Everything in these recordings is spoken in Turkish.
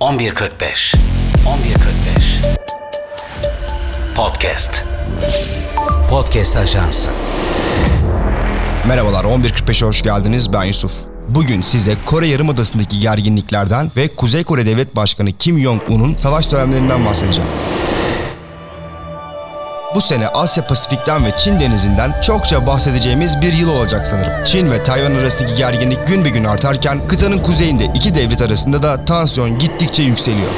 11.45 11.45 Podcast. Podcast Ajansı Merhabalar 11.45'e hoş geldiniz. Ben Yusuf. Bugün size Kore Yarımadası'ndaki gerginliklerden ve Kuzey Kore Devlet Başkanı Kim Jong-un'un savaş dönemlerinden bahsedeceğim. Bu sene Asya Pasifik'ten ve Çin denizinden çokça bahsedeceğimiz bir yıl olacak sanırım. Çin ve Tayvan arasındaki gerginlik gün bir gün artarken kıtanın kuzeyinde iki devlet arasında da tansiyon gittikçe yükseliyor.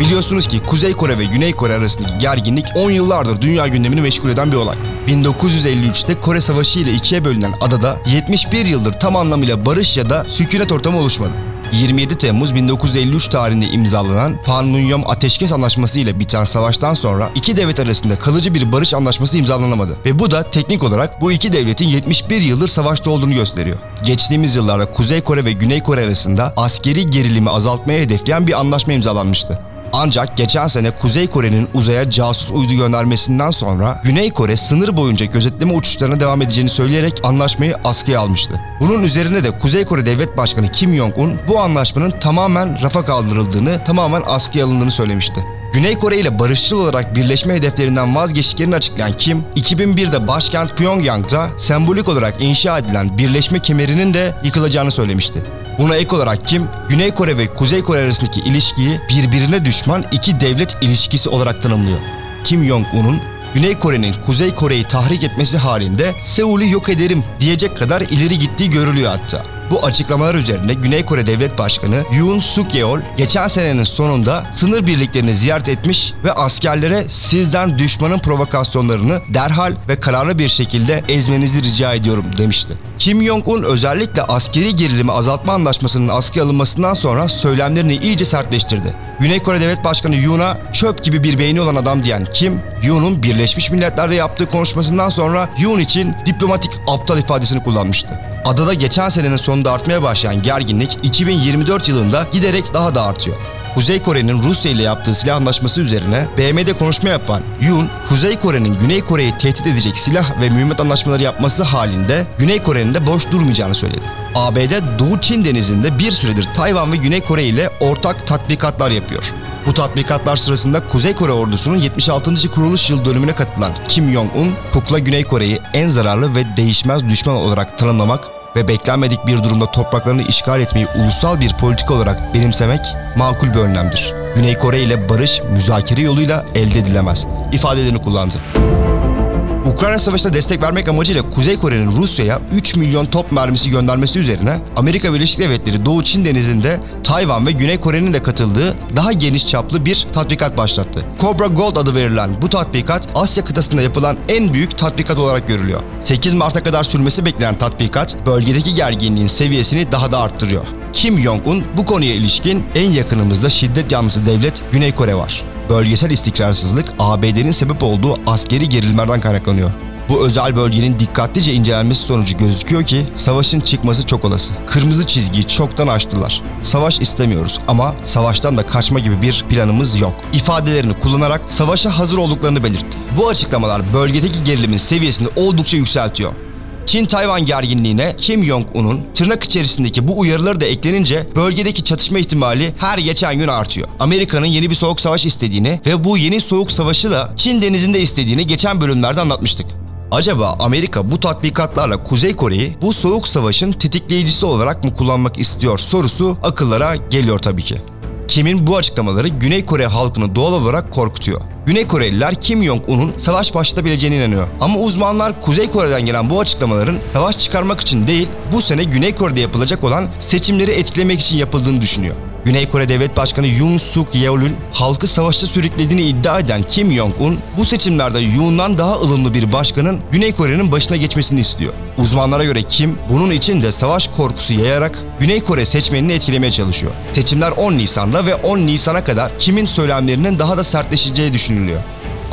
Biliyorsunuz ki Kuzey Kore ve Güney Kore arasındaki gerginlik 10 yıllardır dünya gündemini meşgul eden bir olay. 1953'te Kore Savaşı ile ikiye bölünen adada 71 yıldır tam anlamıyla barış ya da sükunet ortamı oluşmadı. 27 Temmuz 1953 tarihinde imzalanan Panmunjom Ateşkes Anlaşması ile biten savaştan sonra iki devlet arasında kalıcı bir barış anlaşması imzalanamadı. Ve bu da teknik olarak bu iki devletin 71 yıldır savaşta olduğunu gösteriyor. Geçtiğimiz yıllarda Kuzey Kore ve Güney Kore arasında askeri gerilimi azaltmaya hedefleyen bir anlaşma imzalanmıştı. Ancak geçen sene Kuzey Kore'nin uzaya casus uydu göndermesinden sonra Güney Kore sınır boyunca gözetleme uçuşlarına devam edeceğini söyleyerek anlaşmayı askıya almıştı. Bunun üzerine de Kuzey Kore Devlet Başkanı Kim Jong-un bu anlaşmanın tamamen rafa kaldırıldığını, tamamen askıya alındığını söylemişti. Güney Kore ile barışçıl olarak birleşme hedeflerinden vazgeçtiklerini açıklayan Kim, 2001'de başkent Pyongyang'da sembolik olarak inşa edilen birleşme kemerinin de yıkılacağını söylemişti. Buna ek olarak Kim, Güney Kore ve Kuzey Kore arasındaki ilişkiyi birbirine düşman iki devlet ilişkisi olarak tanımlıyor. Kim Jong-un'un Güney Kore'nin Kuzey Kore'yi tahrik etmesi halinde Seul'ü yok ederim diyecek kadar ileri gittiği görülüyor hatta. Bu açıklamalar üzerine Güney Kore Devlet Başkanı Yoon Suk Yeol geçen senenin sonunda sınır birliklerini ziyaret etmiş ve askerlere sizden düşmanın provokasyonlarını derhal ve kararlı bir şekilde ezmenizi rica ediyorum demişti. Kim Jong-un özellikle askeri gerilimi azaltma anlaşmasının askıya alınmasından sonra söylemlerini iyice sertleştirdi. Güney Kore Devlet Başkanı Yoon'a çöp gibi bir beyni olan adam diyen Kim, Yoon'un Birleşmiş Milletler'le yaptığı konuşmasından sonra Yoon için diplomatik aptal ifadesini kullanmıştı. Adada geçen senenin sonunda artmaya başlayan gerginlik 2024 yılında giderek daha da artıyor. Kuzey Kore'nin Rusya ile yaptığı silah anlaşması üzerine BM'de konuşma yapan Yoon, Kuzey Kore'nin Güney Kore'yi tehdit edecek silah ve mühimmat anlaşmaları yapması halinde Güney Kore'nin de boş durmayacağını söyledi. ABD Doğu Çin denizinde bir süredir Tayvan ve Güney Kore ile ortak tatbikatlar yapıyor. Bu tatbikatlar sırasında Kuzey Kore ordusunun 76. kuruluş yıl dönümüne katılan Kim Jong-un, Kukla Güney Kore'yi en zararlı ve değişmez düşman olarak tanımlamak ve beklenmedik bir durumda topraklarını işgal etmeyi ulusal bir politika olarak benimsemek makul bir önlemdir. Güney Kore ile barış müzakere yoluyla elde edilemez ifadelerini kullandı. Ukrayna Savaşı'na destek vermek amacıyla Kuzey Kore'nin Rusya'ya 3 milyon top mermisi göndermesi üzerine Amerika Birleşik Devletleri Doğu Çin Denizi'nde Tayvan ve Güney Kore'nin de katıldığı daha geniş çaplı bir tatbikat başlattı. Cobra Gold adı verilen bu tatbikat Asya kıtasında yapılan en büyük tatbikat olarak görülüyor. 8 Mart'a kadar sürmesi beklenen tatbikat bölgedeki gerginliğin seviyesini daha da arttırıyor. Kim Jong-un bu konuya ilişkin en yakınımızda şiddet yanlısı devlet Güney Kore var bölgesel istikrarsızlık ABD'nin sebep olduğu askeri gerilimlerden kaynaklanıyor. Bu özel bölgenin dikkatlice incelenmesi sonucu gözüküyor ki savaşın çıkması çok olası. Kırmızı çizgiyi çoktan aştılar. Savaş istemiyoruz ama savaştan da kaçma gibi bir planımız yok. İfadelerini kullanarak savaşa hazır olduklarını belirtti. Bu açıklamalar bölgedeki gerilimin seviyesini oldukça yükseltiyor. Çin-Tayvan gerginliğine Kim Jong-un'un tırnak içerisindeki bu uyarıları da eklenince bölgedeki çatışma ihtimali her geçen gün artıyor. Amerika'nın yeni bir soğuk savaş istediğini ve bu yeni soğuk savaşı da Çin denizinde istediğini geçen bölümlerde anlatmıştık. Acaba Amerika bu tatbikatlarla Kuzey Kore'yi bu soğuk savaşın tetikleyicisi olarak mı kullanmak istiyor sorusu akıllara geliyor tabii ki. Kim'in bu açıklamaları Güney Kore halkını doğal olarak korkutuyor. Güney Koreliler Kim Jong-un'un savaş başlatabileceğine inanıyor. Ama uzmanlar Kuzey Kore'den gelen bu açıklamaların savaş çıkarmak için değil, bu sene Güney Kore'de yapılacak olan seçimleri etkilemek için yapıldığını düşünüyor. Güney Kore Devlet Başkanı Yoon Suk Yeol'ün halkı savaşta sürüklediğini iddia eden Kim Jong-un bu seçimlerde Yoon'dan daha ılımlı bir başkanın Güney Kore'nin başına geçmesini istiyor. Uzmanlara göre Kim bunun için de savaş korkusu yayarak Güney Kore seçmenini etkilemeye çalışıyor. Seçimler 10 Nisan'da ve 10 Nisan'a kadar Kim'in söylemlerinin daha da sertleşeceği düşünülüyor.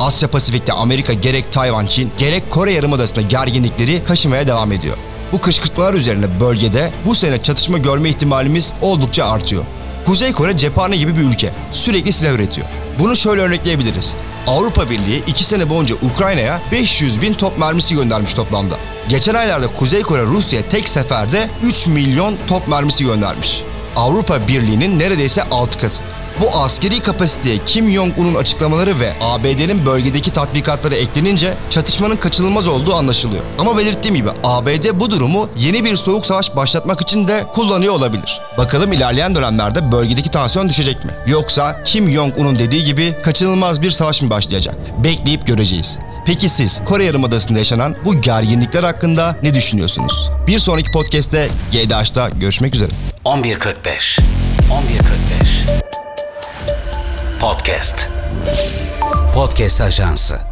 Asya Pasifik'te Amerika gerek Tayvan, Çin gerek Kore Yarımadası'nda gerginlikleri kaşımaya devam ediyor. Bu kışkırtmalar üzerine bölgede bu sene çatışma görme ihtimalimiz oldukça artıyor. Kuzey Kore cephane gibi bir ülke. Sürekli silah üretiyor. Bunu şöyle örnekleyebiliriz. Avrupa Birliği 2 sene boyunca Ukrayna'ya 500 bin top mermisi göndermiş toplamda. Geçen aylarda Kuzey Kore Rusya'ya tek seferde 3 milyon top mermisi göndermiş. Avrupa Birliği'nin neredeyse 6 katı. Bu askeri kapasiteye Kim Jong-un'un açıklamaları ve ABD'nin bölgedeki tatbikatları eklenince çatışmanın kaçınılmaz olduğu anlaşılıyor. Ama belirttiğim gibi ABD bu durumu yeni bir soğuk savaş başlatmak için de kullanıyor olabilir. Bakalım ilerleyen dönemlerde bölgedeki tansiyon düşecek mi? Yoksa Kim Jong-un'un dediği gibi kaçınılmaz bir savaş mı başlayacak? Bekleyip göreceğiz. Peki siz Kore Yarımadası'nda yaşanan bu gerginlikler hakkında ne düşünüyorsunuz? Bir sonraki podcast'te GDH'da görüşmek üzere. 11.45 11.45 Podcast. Podcast Ajansı